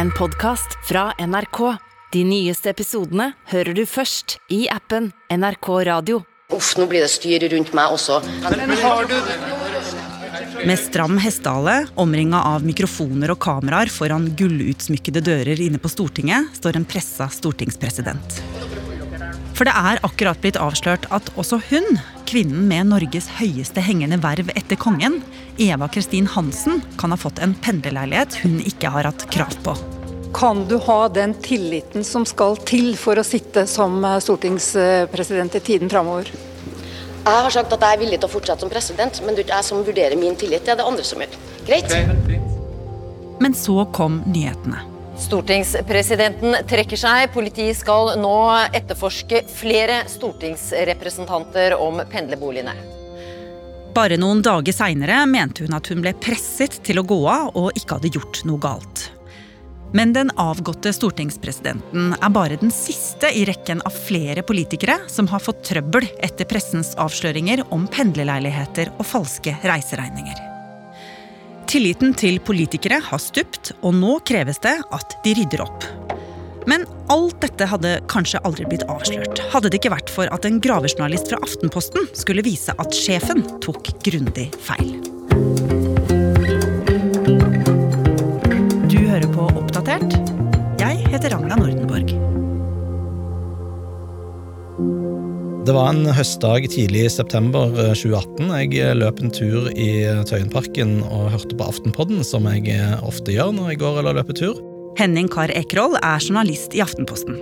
en podkast fra NRK. De nyeste episodene hører du først i appen NRK Radio. Uff, nå blir det styr rundt meg også. Med stram hestehale, omringa av mikrofoner og kameraer foran gullutsmykkede dører inne på Stortinget, står en pressa stortingspresident. For det er akkurat blitt avslørt at også hun, kvinnen med Norges høyeste hengende verv etter kongen, Eva Kristin Hansen, kan ha fått en pendlerleilighet hun ikke har hatt krav på. Kan du ha den tilliten som skal til for å sitte som eh, stortingspresident i tiden framover? Jeg har sagt at jeg er villig til å fortsette som president, men det er ikke jeg som vurderer min tillit, det er det andre som gjør. Greit? Men så kom nyhetene. Stortingspresidenten trekker seg. Politiet skal nå etterforske flere stortingsrepresentanter om pendlerboligene. Bare noen dager seinere mente hun at hun ble presset til å gå av og ikke hadde gjort noe galt. Men den avgåtte stortingspresidenten er bare den siste i rekken av flere politikere som har fått trøbbel etter pressens avsløringer om pendlerleiligheter og falske reiseregninger. Tilliten til politikere har stupt, og nå kreves det at de rydder opp. Men alt dette hadde kanskje aldri blitt avslørt, hadde det ikke vært for at en gravejournalist fra Aftenposten skulle vise at sjefen tok grundig feil. Du hører på Oppdatert. Jeg heter Ragna Nordenborg. Det var en høstdag tidlig i september eh, 2018. Jeg eh, løp en tur i eh, Tøyenparken og hørte på Aftenpodden, som jeg eh, ofte gjør når jeg går eller løper tur. Henning Kar Ekerhol er journalist i Aftenposten.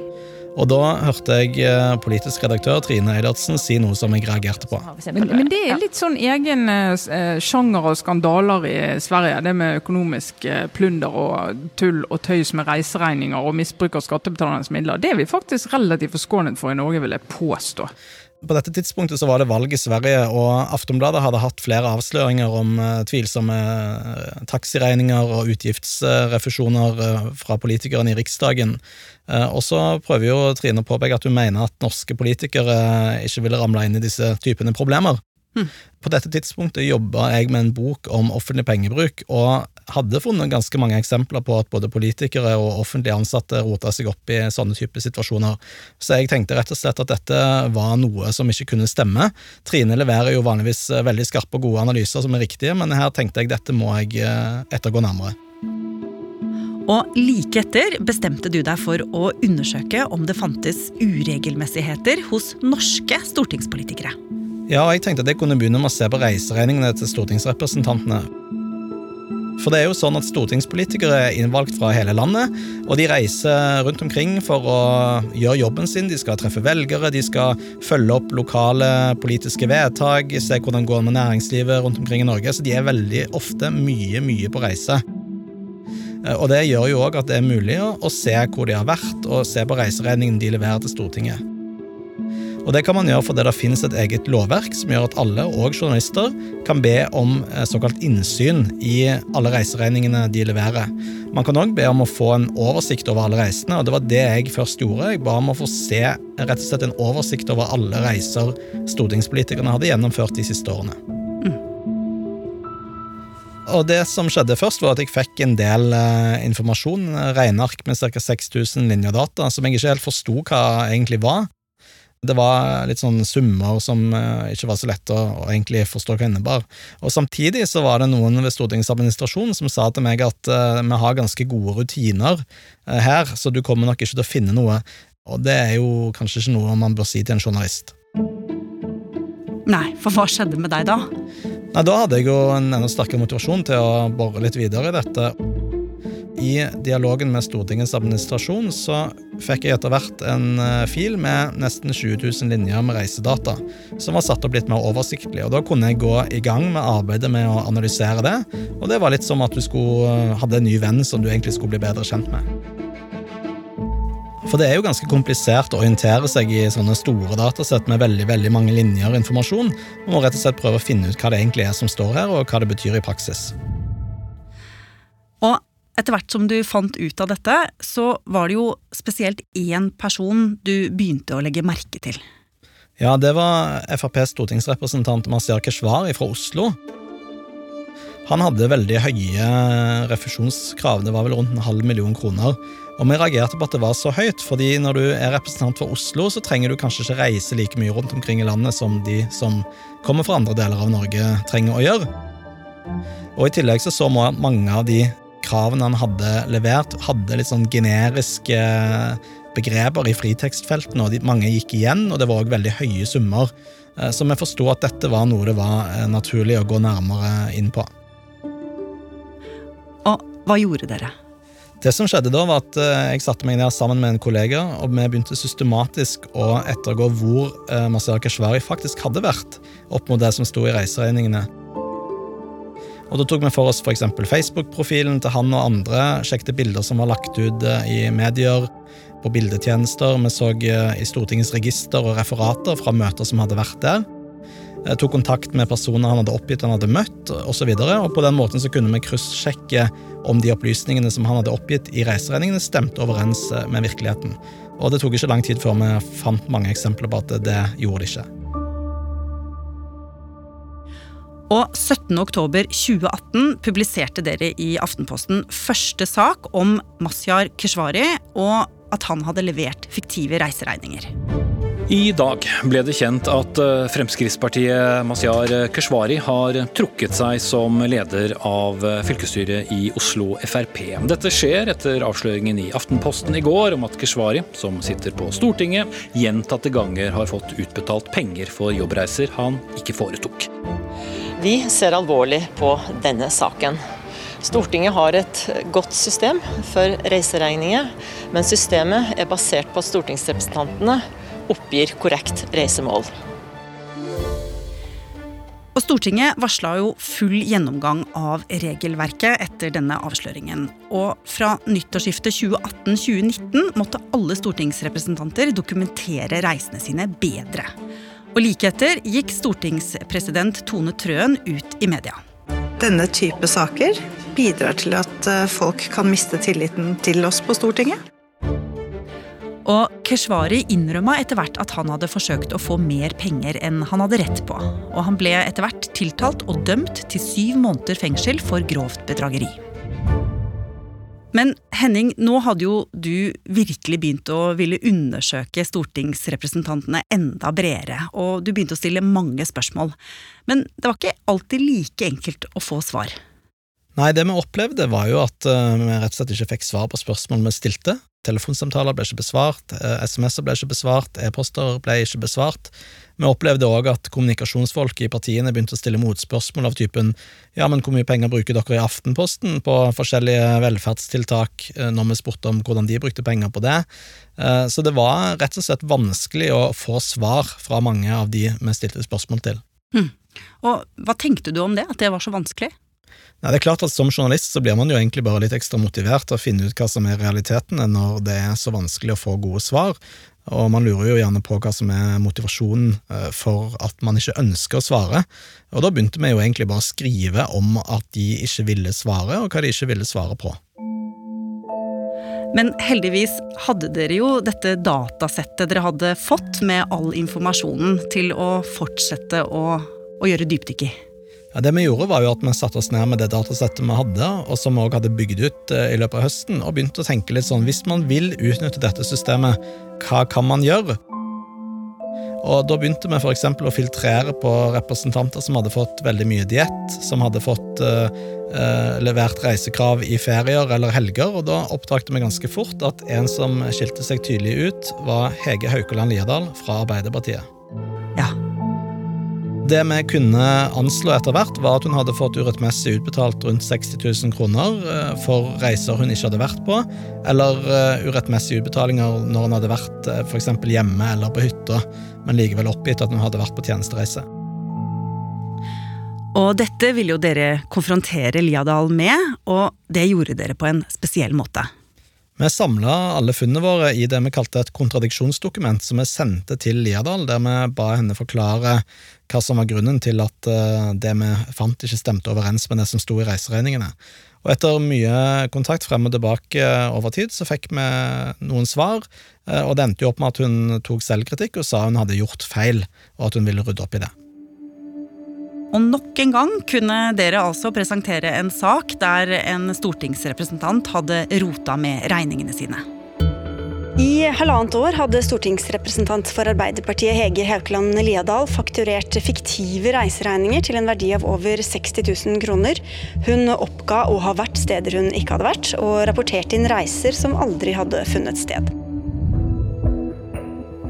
Og da hørte jeg eh, politisk redaktør Trine Eilertsen si noe som jeg reagerte på. Men, men det er litt sånn egen eh, sjanger og skandaler i Sverige. Det med økonomisk eh, plunder og tull og tøys med reiseregninger og misbruk av skattebetalernes midler. Det er vi faktisk relativt forskånet for i Norge, vil jeg påstå. På dette tidspunktet så var det valg i Sverige, og Aftonbladet hadde hatt flere avsløringer om eh, tvilsomme eh, taxiregninger og utgiftsrefusjoner eh, fra politikerne i Riksdagen. Og så prøver jo Trine å påpeke at hun mener at norske politikere ikke ville ramle inn i disse typene problemer. På dette tidspunktet jobba jeg med en bok om offentlig pengebruk, og hadde funnet ganske mange eksempler på at både politikere og offentlig ansatte rota seg opp i sånne typer situasjoner. Så jeg tenkte rett og slett at dette var noe som ikke kunne stemme. Trine leverer jo vanligvis eh, veldig skarpe og gode analyser som er riktige, men her tenkte jeg dette må jeg eh, ettergå nærmere. Og like etter bestemte du deg for å undersøke om det fantes uregelmessigheter hos norske stortingspolitikere. Ja, jeg tenkte at jeg kunne begynne med å se på reiseregningene til stortingsrepresentantene. For det er jo sånn at stortingspolitikere er innvalgt fra hele landet, og de reiser rundt omkring for å gjøre jobben sin. De skal treffe velgere, de skal følge opp lokale politiske vedtak, se hvordan det går med næringslivet rundt omkring i Norge. Så de er veldig ofte mye, mye på reise. Og det gjør jo òg at det er mulig å se hvor de har vært, og se på reiseregningen de leverer til Stortinget. Og Det kan man gjøre fordi det finnes et eget lovverk som gjør at alle, og journalister, kan be om eh, såkalt innsyn i alle reiseregningene de leverer. Man kan òg be om å få en oversikt over alle reisene, og det var det jeg først gjorde. Jeg ba om å få se rett og slett en oversikt over alle reiser stortingspolitikerne hadde gjennomført de siste årene. Og det som skjedde først, var at jeg fikk en del eh, informasjon, eh, regneark med ca. 6000 linjer data, som jeg ikke helt forsto hva egentlig var. Det var litt sånn summer som eh, ikke var så lett å, å egentlig forstå hva innebar. Og samtidig så var det noen ved Stortingets administrasjon som sa til meg at uh, vi har ganske gode rutiner uh, her, så du kommer nok ikke til å finne noe. Og det er jo kanskje ikke noe man bør si til en journalist. Nei, for hva skjedde med deg da? Nei, Da hadde jeg jo en enda sterkere motivasjon til å bore litt videre i dette. I dialogen med Stortingets administrasjon så fikk jeg etter hvert en eh, fil med nesten 20 000 linjer med reisedata, som var satt opp litt mer oversiktlig. og Da kunne jeg gå i gang med arbeidet med å analysere det, og det var litt som at du skulle, eh, hadde en ny venn som du egentlig skulle bli bedre kjent med. For det er jo ganske komplisert å orientere seg i sånne store datasett med veldig veldig mange linjer informasjon. Man må rett og slett prøve å finne ut hva det egentlig er som står her, og hva det betyr i praksis. Etter hvert som du fant ut av dette, så var det jo spesielt én person du begynte å legge merke til. Ja, det var FrPs stortingsrepresentant Masiar Keshvari fra Oslo. Han hadde veldig høye refusjonskrav, det var vel rundt en halv million kroner. Og vi reagerte på at det var så høyt, fordi når du er representant for Oslo, så trenger du kanskje ikke reise like mye rundt omkring i landet som de som kommer fra andre deler av Norge, trenger å gjøre. Og i tillegg så så man mange av de kravene han hadde levert, hadde litt sånn generiske begreper i fritekstfeltene, og de, mange gikk igjen, og det var òg veldig høye summer. Eh, så vi forsto at dette var noe det var eh, naturlig å gå nærmere inn på. Og hva gjorde dere? Det som skjedde da, var at eh, jeg satte meg ned sammen med en kollega, og vi begynte systematisk å ettergå hvor eh, Masaya Keshvari faktisk hadde vært, opp mot det som sto i reiseregningene. Og Da tok vi for oss f.eks. Facebook-profilen til han og andre, sjekket bilder som var lagt ut eh, i medier, på bildetjenester, vi så i Stortingets register og referater fra møter som hadde vært der. Jeg tok kontakt med personer han hadde oppgitt han hadde møtt, osv. På den måten så kunne vi kryssjekke om de opplysningene som han hadde oppgitt i reiseregningene, stemte overens eh, med virkeligheten. Og det tok ikke lang tid før vi fant mange eksempler på at det gjorde det ikke. Og 17.10.2018 publiserte dere i Aftenposten første sak om Mazyar Keshvari og at han hadde levert fiktive reiseregninger. I dag ble det kjent at eh, Fremskrittspartiet Mazyar Keshvari har trukket seg som leder av eh, fylkesstyret i Oslo Frp. Dette skjer etter avsløringen i Aftenposten i går om at Keshvari, som sitter på Stortinget, gjentatte ganger har fått utbetalt penger for jobbreiser han ikke foretok. Vi ser alvorlig på denne saken. Stortinget har et godt system for reiseregninger, men systemet er basert på at stortingsrepresentantene oppgir korrekt reisemål. Og Stortinget varsla jo full gjennomgang av regelverket etter denne avsløringen. Og fra nyttårsskiftet 2018-2019 måtte alle stortingsrepresentanter dokumentere reisene sine bedre. Og like etter gikk stortingspresident Tone Trøen ut i media. Denne type saker bidrar til at eh, folk kan miste tilliten til oss på Stortinget. Og Keshvari innrømma etter hvert at han hadde forsøkt å få mer penger enn han hadde rett på. Og han ble etter hvert tiltalt og dømt til syv måneder fengsel for grovt bedrageri. Men Henning, nå hadde jo du virkelig begynt å ville undersøke stortingsrepresentantene enda bredere, og du begynte å stille mange spørsmål. Men det var ikke alltid like enkelt å få svar. Nei, det vi opplevde, var jo at uh, vi rett og slett ikke fikk svar på spørsmål vi stilte. Telefonsamtaler ble ikke besvart, uh, SMS-er ble ikke besvart, e-poster ble ikke besvart. Vi opplevde òg at kommunikasjonsfolk i partiene begynte å stille motspørsmål av typen ja, men hvor mye penger bruker dere i Aftenposten på forskjellige velferdstiltak, uh, når vi spurte om hvordan de brukte penger på det. Så det var rett og slett vanskelig å få svar fra mange av de vi stilte spørsmål til. Hmm. Og hva tenkte du om det, at det var så vanskelig? Nei, det er klart at Som journalist så blir man jo egentlig bare litt ekstra motivert til å finne ut hva som er realitetene når det er så vanskelig å få gode svar. Og man lurer jo gjerne på hva som er motivasjonen eh, for at man ikke ønsker å svare. Og da begynte vi jo egentlig bare å skrive om at de ikke ville svare, og hva de ikke ville svare på. Men heldigvis hadde dere jo dette datasettet dere hadde fått med all informasjonen til å fortsette å, å gjøre dypdykk i. Ja, det vi gjorde, var jo at vi satte oss ned med det datasettet vi hadde, og som vi også hadde bygd ut eh, i løpet av høsten, og begynte å tenke litt sånn hvis man vil utnytte dette systemet, hva kan man gjøre? Og Da begynte vi f.eks. å filtrere på representanter som hadde fått veldig mye diett, som hadde fått uh, uh, levert reisekrav i ferier eller helger, og da oppdaget vi ganske fort at en som skilte seg tydelig ut, var Hege Haukeland Liadal fra Arbeiderpartiet. Det vi kunne anslå etter hvert, var at hun hadde fått urettmessig utbetalt rundt 60 000 kroner eh, for reiser hun ikke hadde vært på, eller eh, urettmessige utbetalinger når hun hadde vært for f.eks. hjemme eller på hytta, men likevel oppgitt at hun hadde vært på tjenestereise. Og dette ville jo dere konfrontere Liadal med, og det gjorde dere på en spesiell måte. Vi samla alle funnene våre i det vi kalte et kontradiksjonsdokument, som vi sendte til Liadal, der vi ba henne forklare hva som var grunnen til at eh, det vi fant, ikke stemte overens med det som sto i reiseregningene. Og etter mye kontakt frem og tilbake over tid, så fikk vi noen svar, eh, og det endte jo opp med at hun tok selvkritikk og sa hun hadde gjort feil, og at hun ville rydde opp i det. Og nok en gang kunne dere altså presentere en sak der en stortingsrepresentant hadde rota med regningene sine. I halvannet år hadde stortingsrepresentant for Arbeiderpartiet Hege Haukeland Liadal fakturert fiktive reiseregninger til en verdi av over 60 000 kroner. Hun oppga å ha vært steder hun ikke hadde vært, og rapporterte inn reiser som aldri hadde funnet sted.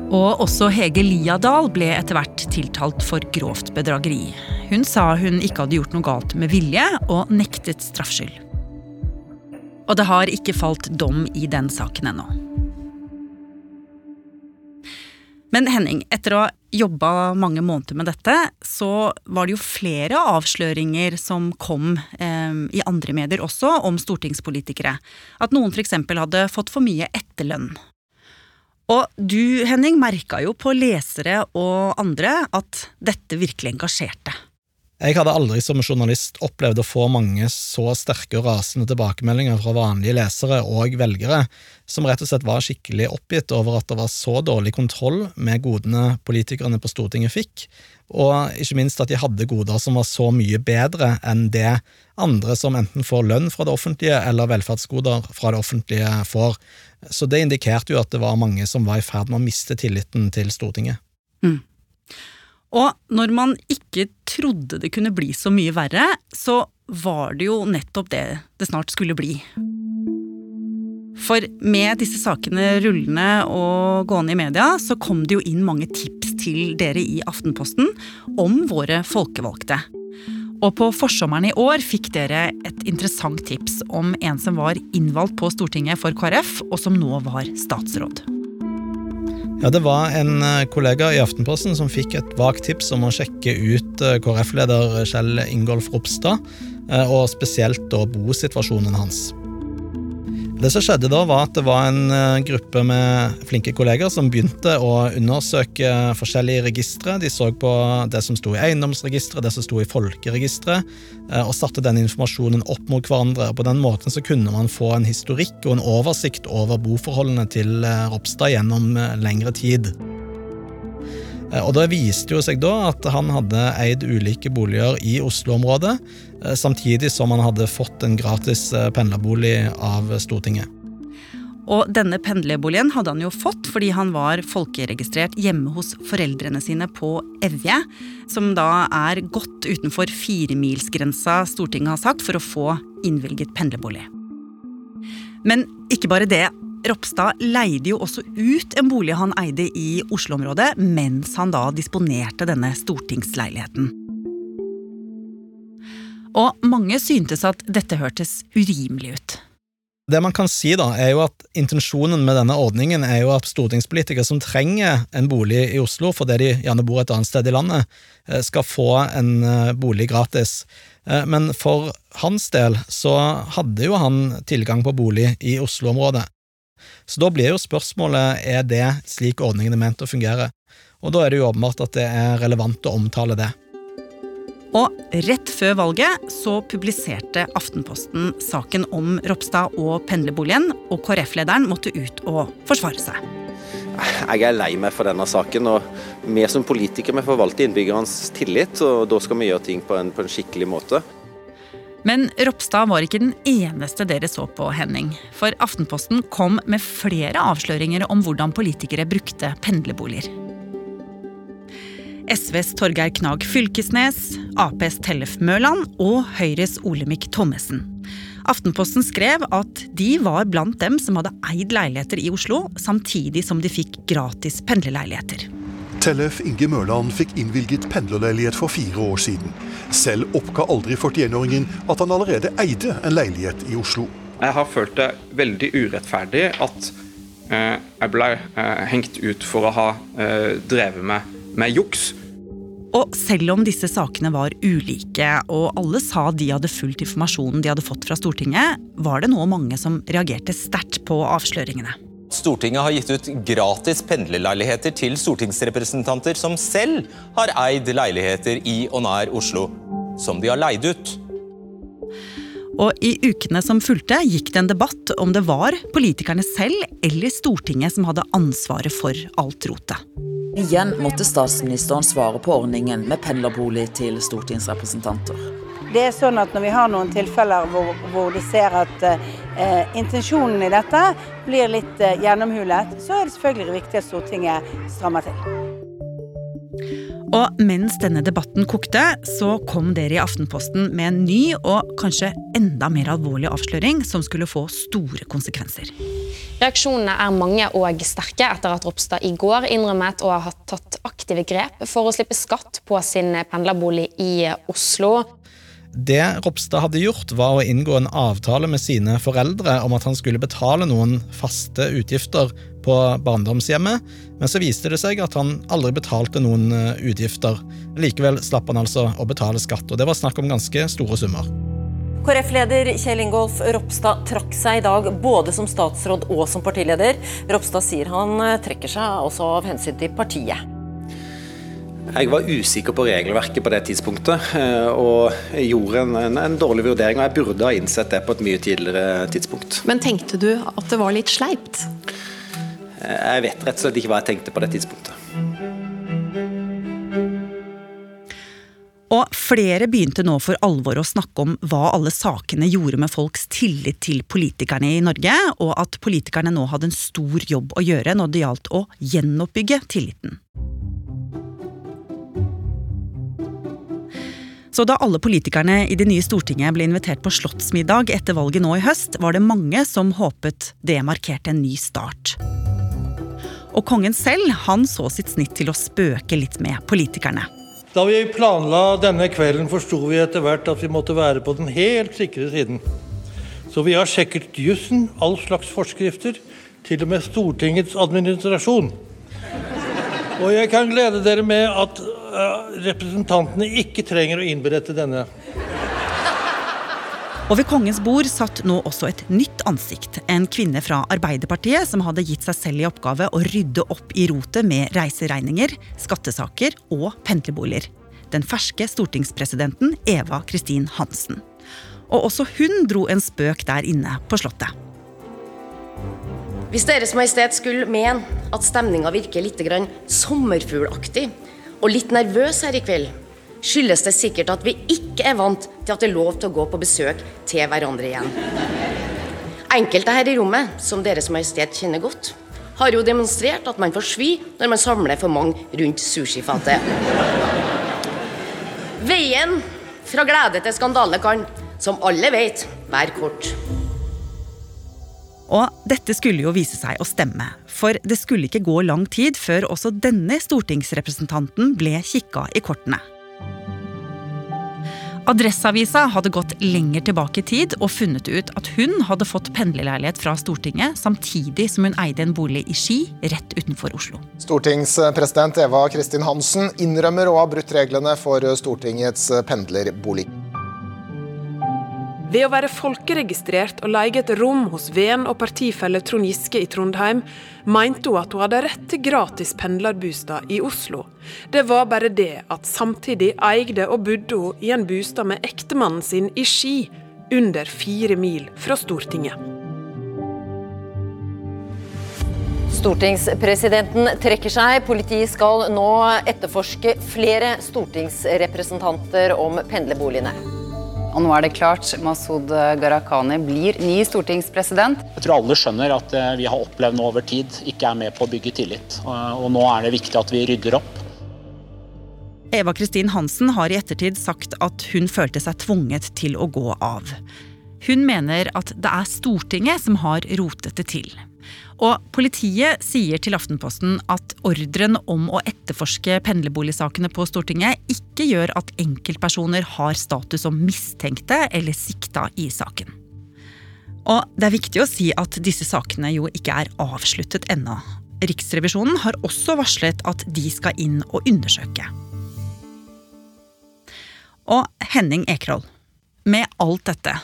Og også Hege Liadal ble etter hvert tiltalt for grovt bedrageri. Hun sa hun ikke hadde gjort noe galt med vilje, og nektet straffskyld. Og det har ikke falt dom i den saken ennå. Men Henning, etter å ha jobba mange måneder med dette, så var det jo flere avsløringer som kom eh, i andre medier også, om stortingspolitikere. At noen f.eks. hadde fått for mye etterlønn. Og du, Henning, merka jo på lesere og andre at dette virkelig engasjerte. Jeg hadde aldri som journalist opplevd å få mange så sterke og rasende tilbakemeldinger fra vanlige lesere og velgere, som rett og slett var skikkelig oppgitt over at det var så dårlig kontroll med godene politikerne på Stortinget fikk, og ikke minst at de hadde goder som var så mye bedre enn det andre som enten får lønn fra det offentlige eller velferdsgoder fra det offentlige får. Så det indikerte jo at det var mange som var i ferd med å miste tilliten til Stortinget. Mm. Og når man ikke trodde det kunne bli så mye verre, så var det jo nettopp det det snart skulle bli. For med disse sakene rullende og gående i media, så kom det jo inn mange tips til dere i Aftenposten om våre folkevalgte. Og på forsommeren i år fikk dere et interessant tips om en som var innvalgt på Stortinget for KrF, og som nå var statsråd. Ja, Det var en eh, kollega i Aftenposten som fikk et vagt tips om å sjekke ut eh, KrF-leder Kjell Ingolf Ropstad, eh, og spesielt da bosituasjonen hans. Det som skjedde da, var at det var en eh, gruppe med flinke kolleger som begynte å undersøke forskjellige registre. De så på det som sto i eiendomsregisteret, det som sto i folkeregisteret, eh, og satte den informasjonen opp mot hverandre. På den måten så kunne man få en historikk og en oversikt over boforholdene til eh, Ropstad gjennom lengre tid. Eh, og Det viste jo seg da at han hadde eid ulike boliger i Oslo-området, eh, samtidig som han hadde fått en gratis eh, pendlerbolig av Stortinget. Og denne pendlerboligen hadde han jo fått fordi han var folkeregistrert hjemme hos foreldrene sine på Evje, som da er godt utenfor firemilsgrensa Stortinget har sagt for å få innvilget pendlerbolig. Men ikke bare det. Ropstad leide jo også ut en bolig han eide i Oslo-området, mens han da disponerte denne stortingsleiligheten. Og mange syntes at dette hørtes urimelig ut. Det man kan si, da, er jo at intensjonen med denne ordningen er jo at stortingspolitikere som trenger en bolig i Oslo fordi de gjerne bor et annet sted i landet, eh, skal få en eh, bolig gratis. Eh, men for hans del så hadde jo han tilgang på bolig i Oslo-området. Så da blir jo spørsmålet er det slik ordningen er ment å fungere, og da er det jo åpenbart at det er relevant å omtale det. Og rett før valget så publiserte Aftenposten saken om Ropstad og pendlerboligen, og KrF-lederen måtte ut og forsvare seg. Jeg er lei meg for denne saken. og Vi som politikere forvalter innbyggernes tillit, og da skal vi gjøre ting på en, på en skikkelig måte. Men Ropstad var ikke den eneste dere så på, Henning. For Aftenposten kom med flere avsløringer om hvordan politikere brukte pendlerboliger. SVs Torgeir Knag Fylkesnes, Aps Tellef Mørland og Høyres Olemic Thommessen. Aftenposten skrev at de var blant dem som hadde eid leiligheter i Oslo, samtidig som de fikk gratis pendlerleiligheter. Tellef Inge Mørland fikk innvilget pendlerleilighet for fire år siden. Selv oppga aldri 41-åringen at han allerede eide en leilighet i Oslo. Jeg har følt det veldig urettferdig at eh, jeg ble eh, hengt ut for å ha eh, drevet med, med juks. Og selv om disse sakene var ulike, og alle sa de hadde fulgt informasjonen de hadde fått fra Stortinget, var det nå mange som reagerte sterkt på avsløringene. Stortinget har gitt ut gratis pendlerleiligheter til stortingsrepresentanter som selv har eid leiligheter i og nær Oslo, som de har leid ut. Og I ukene som fulgte, gikk det en debatt om det var politikerne selv eller Stortinget som hadde ansvaret for alt rotet. Igjen måtte statsministeren svare på ordningen med pendlerbolig til stortingsrepresentanter. Det er sånn at Når vi har noen tilfeller hvor, hvor de ser at eh, intensjonen i dette blir litt eh, gjennomhulet, så er det selvfølgelig viktig at Stortinget strammer til. Og mens denne debatten kokte, så kom dere i Aftenposten med en ny og kanskje enda mer alvorlig avsløring som skulle få store konsekvenser. Reaksjonene er mange og sterke etter at Ropstad i går innrømmet å ha tatt aktive grep for å slippe skatt på sin pendlerbolig i Oslo. Det Ropstad hadde gjort, var å inngå en avtale med sine foreldre om at han skulle betale noen faste utgifter på barndomshjemmet, men så viste det seg at han aldri betalte noen eh, utgifter. Likevel slapp han altså å betale skatt, og det var snakk om ganske store summer. KrF-leder Kjell Ingolf Ropstad trakk seg i dag både som statsråd og som partileder. Ropstad sier han eh, trekker seg også av hensyn til partiet. Jeg var usikker på regelverket på det tidspunktet, eh, og gjorde en, en, en, dårlig vurdering. og Jeg burde ha innsett det på et mye tidligere tidspunkt. Men tenkte du at det var litt sleipt? Eh, jeg vet rett og slett ikke hva jeg tenkte på det tidspunktet. Og flere begynte nå for alvor å snakke om hva alle sakene gjorde med folks tillit til politikerne i Norge, og at politikerne nå hadde en stor jobb å gjøre når det gjaldt å gjenoppbygge tilliten. Så da alle politikerne i det nye Stortinget ble invitert på slottsmiddag etter valget nå i høst, var det mange som håpet det markerte en ny start. Og kongen selv han så sitt snitt til å spøke litt med politikerne. Da vi planla denne kvelden, forsto vi etter hvert at vi måtte være på den helt sikre siden. Så vi har sjekket jussen, all slags forskrifter, til og med Stortingets administrasjon. Og jeg kan glede dere med at representantene ikke trenger å innberette denne. Og ved kongens bord satt nå også et nytt ansikt. En kvinne fra Arbeiderpartiet som hadde gitt seg selv i oppgave å rydde opp i rotet med reiseregninger, skattesaker og pendlerboliger. Den ferske stortingspresidenten Eva Kristin Hansen. Og også hun dro en spøk der inne på Slottet. Hvis Deres Majestet skulle mene at stemninga virker litt sommerfuglaktig, og litt nervøs her i kveld, skyldes det sikkert at vi ikke er vant til at det er lov til å gå på besøk til hverandre igjen. Enkelte her i rommet, som Deres Majestet kjenner godt, har jo demonstrert at man får svi når man samler for mange rundt sushifatet. Veien fra glede til skandale kan, som alle vet, være kort. Og dette skulle jo vise seg å stemme, for det skulle ikke gå lang tid før også denne stortingsrepresentanten ble kikka i kortene. Adresseavisa hadde gått lenger tilbake i tid og funnet ut at hun hadde fått pendlerleilighet fra Stortinget samtidig som hun eide en bolig i Ski rett utenfor Oslo. Stortingspresident Eva Kristin Hansen innrømmer å ha brutt reglene for Stortingets pendlerbolig. Ved å være folkeregistrert og leie et rom hos venn og partifelle Trond Giske i Trondheim, mente hun at hun hadde rett til gratis pendlerbostad i Oslo. Det var bare det at samtidig eide og bodde hun i en bostad med ektemannen sin i Ski, under fire mil fra Stortinget. Stortingspresidenten trekker seg. Politiet skal nå etterforske flere stortingsrepresentanter om pendlerboligene. Og nå er det klart, Masud Gharahkhani blir ny stortingspresident. Jeg tror alle skjønner at det vi har opplevd nå over tid, ikke er med på å bygge tillit. Og nå er det viktig at vi rydder opp. Eva Kristin Hansen har i ettertid sagt at hun følte seg tvunget til å gå av. Hun mener at det er Stortinget som har rotet det til. Og politiet sier til Aftenposten at ordren om å etterforske pendlerboligsakene på Stortinget ikke gjør at enkeltpersoner har status som mistenkte eller sikta i saken. Og det er viktig å si at disse sakene jo ikke er avsluttet ennå. Riksrevisjonen har også varslet at de skal inn og undersøke. Og Henning Ekroll, med alt dette,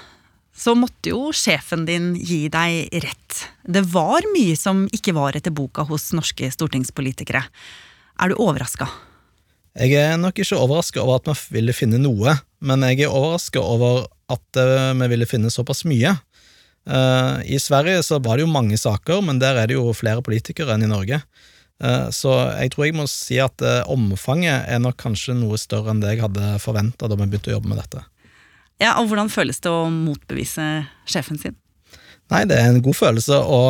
så måtte jo sjefen din gi deg rett. Det var mye som ikke var etter boka hos norske stortingspolitikere. Er du overraska? Jeg er nok ikke overraska over at vi ville finne noe, men jeg er overraska over at eh, vi ville finne såpass mye. Eh, I Sverige så var det jo mange saker, men der er det jo flere politikere enn i Norge. Eh, Så jeg tror jeg må si at omfanget er nok kanskje noe større enn det jeg hadde forventa da vi begynte å jobbe med dette. Ja, og Hvordan føles det å motbevise sjefen sin? Nei, det er en god følelse å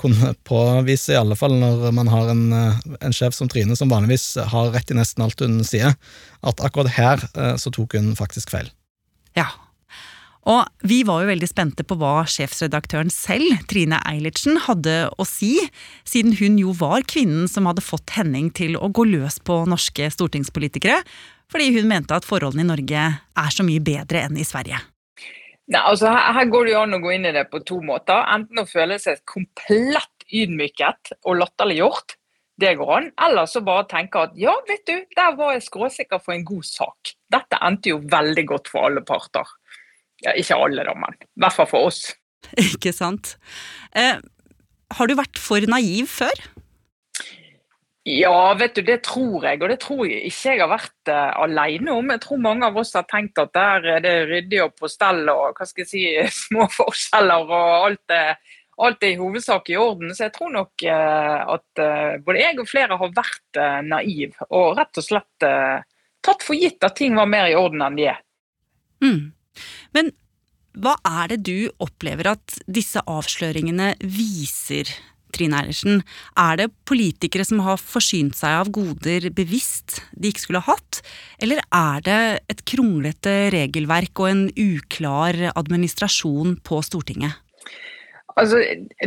kunne påvise, i alle fall når man har en, eh, en sjef som Trine, som vanligvis har rett i nesten alt hun sier, at akkurat her eh, så tok hun faktisk feil. Ja. Og vi var jo veldig spente på hva sjefsredaktøren selv, Trine Eilertsen, hadde å si, siden hun jo var kvinnen som hadde fått Henning til å gå løs på norske stortingspolitikere, fordi hun mente at forholdene i Norge er så mye bedre enn i Sverige. Nei, altså her, her går det jo an å gå inn i det på to måter. Enten å føle seg komplett ydmyket og latterliggjort, det går an. Eller så bare tenke at ja, vet du, der var jeg skråsikker for en god sak. Dette endte jo veldig godt for alle parter. Ja, ikke alle, da, men i hvert fall for oss. Ikke sant? Eh, har du vært for naiv før? Ja, vet du, det tror jeg, og det tror jeg ikke jeg har vært uh, alene om. Jeg tror mange av oss har tenkt at der er det ryddig og på stell og hva skal jeg si, små forskjeller og alt er, alt er i hovedsak i orden. Så jeg tror nok uh, at uh, både jeg og flere har vært uh, naiv og rett og slett tatt for gitt at ting var mer i orden enn de er. Mm. Men hva er det du opplever at disse avsløringene viser Trine Eilertsen, er det politikere som har forsynt seg av goder bevisst de ikke skulle ha hatt, eller er det et kronglete regelverk og en uklar administrasjon på Stortinget? Altså,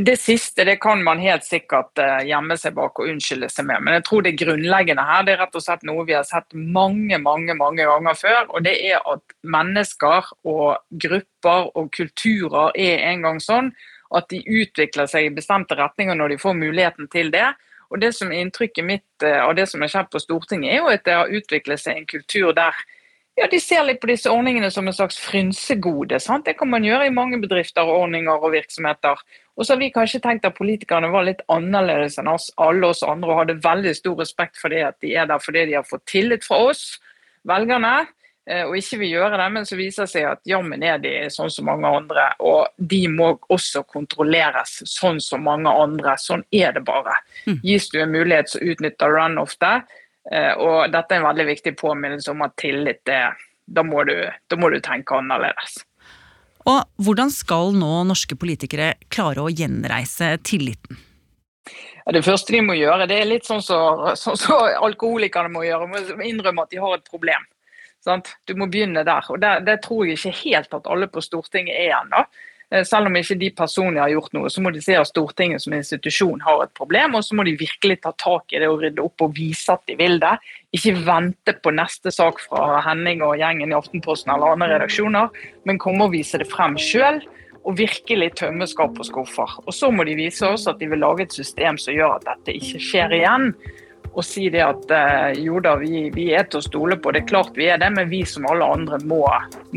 Det siste det kan man helt sikkert uh, gjemme seg bak og unnskylde seg med, men jeg tror det grunnleggende her det er rett og slett noe vi har sett mange mange, mange ganger før. og Det er at mennesker og grupper og kulturer er en gang sånn at de utvikler seg i bestemte retninger når de får muligheten til det. Og det som er Inntrykket mitt eh, av det som har skjedd på Stortinget, er jo at det har utviklet seg en kultur der ja, de ser litt på disse ordningene som en slags frynsegode. Sant? Det kan man gjøre i mange bedrifter, ordninger og virksomheter. Og så har vi kanskje tenkt at politikerne var litt annerledes enn oss, alle oss andre og hadde veldig stor respekt for det at de er der fordi de har fått tillit fra oss, velgerne. Eh, og ikke vil gjøre det, men så viser det seg at jammen er de sånn som mange andre. Og de må også kontrolleres sånn som mange andre. Sånn er det bare. Mm. Gis du en mulighet, så utnytter den ofte. Eh, og dette er en veldig viktig påminnelse om at tillit er da må, du, da må du tenke annerledes. Og hvordan skal nå norske politikere klare å gjenreise tilliten? Det første de må gjøre, det er litt sånn som så, så, så alkoholikerne må gjøre. De Må innrømme at de har et problem. Sant? Du må begynne der. og det, det, tror jeg ikke helt at alle på Stortinget er ennå. Eh, selv om ikke de personlig har gjort noe, så må de se at Stortinget som institusjon har et problem, og så må de virkelig ta tak i det og rydde opp og vise at de vil det. Ikke vente på neste sak fra Henning og gjengen i Aftenposten eller andre redaksjoner, men komme og vise det frem sjøl. Og virkelig tømme skap og skuffer. Og så må de vise oss at de vil lage et system som gjør at dette ikke skjer igjen og si det at eh, jo da, vi, vi, er til å stole på. Det er klart vi er det, men vi som alle andre må,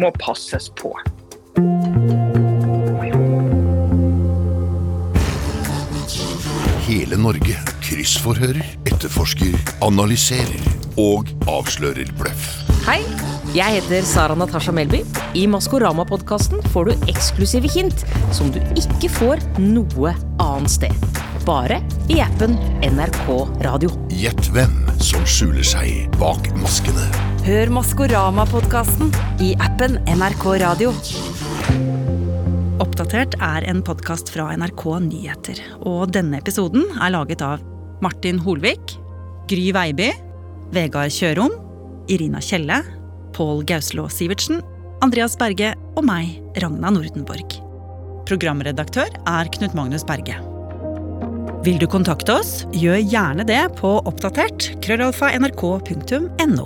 må passes på. Hele Norge kryssforhører, etterforsker, analyserer og avslører bløff. Hei, jeg heter Sara Natasha Melby. I Maskorama-podkasten får du eksklusive hint som du ikke får noe annet sted bare i appen NRK Radio. Gjett hvem som skjuler seg bak maskene. Hør Maskorama-podkasten i appen NRK Radio. Oppdatert er en podkast fra NRK Nyheter. Og denne episoden er laget av Martin Holvik, Gry Veiby, Vegard Kjørom, Irina Kjelle, Pål Gauslå Sivertsen, Andreas Berge og meg, Ragna Nordenborg. Programredaktør er Knut Magnus Berge. Vil du kontakte oss, gjør gjerne det på oppdatert krøllalfa nrk.no.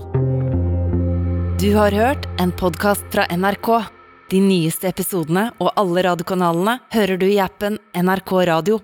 Du har hørt en podkast fra NRK. De nyeste episodene og alle radiokanalene hører du i appen NRK Radio.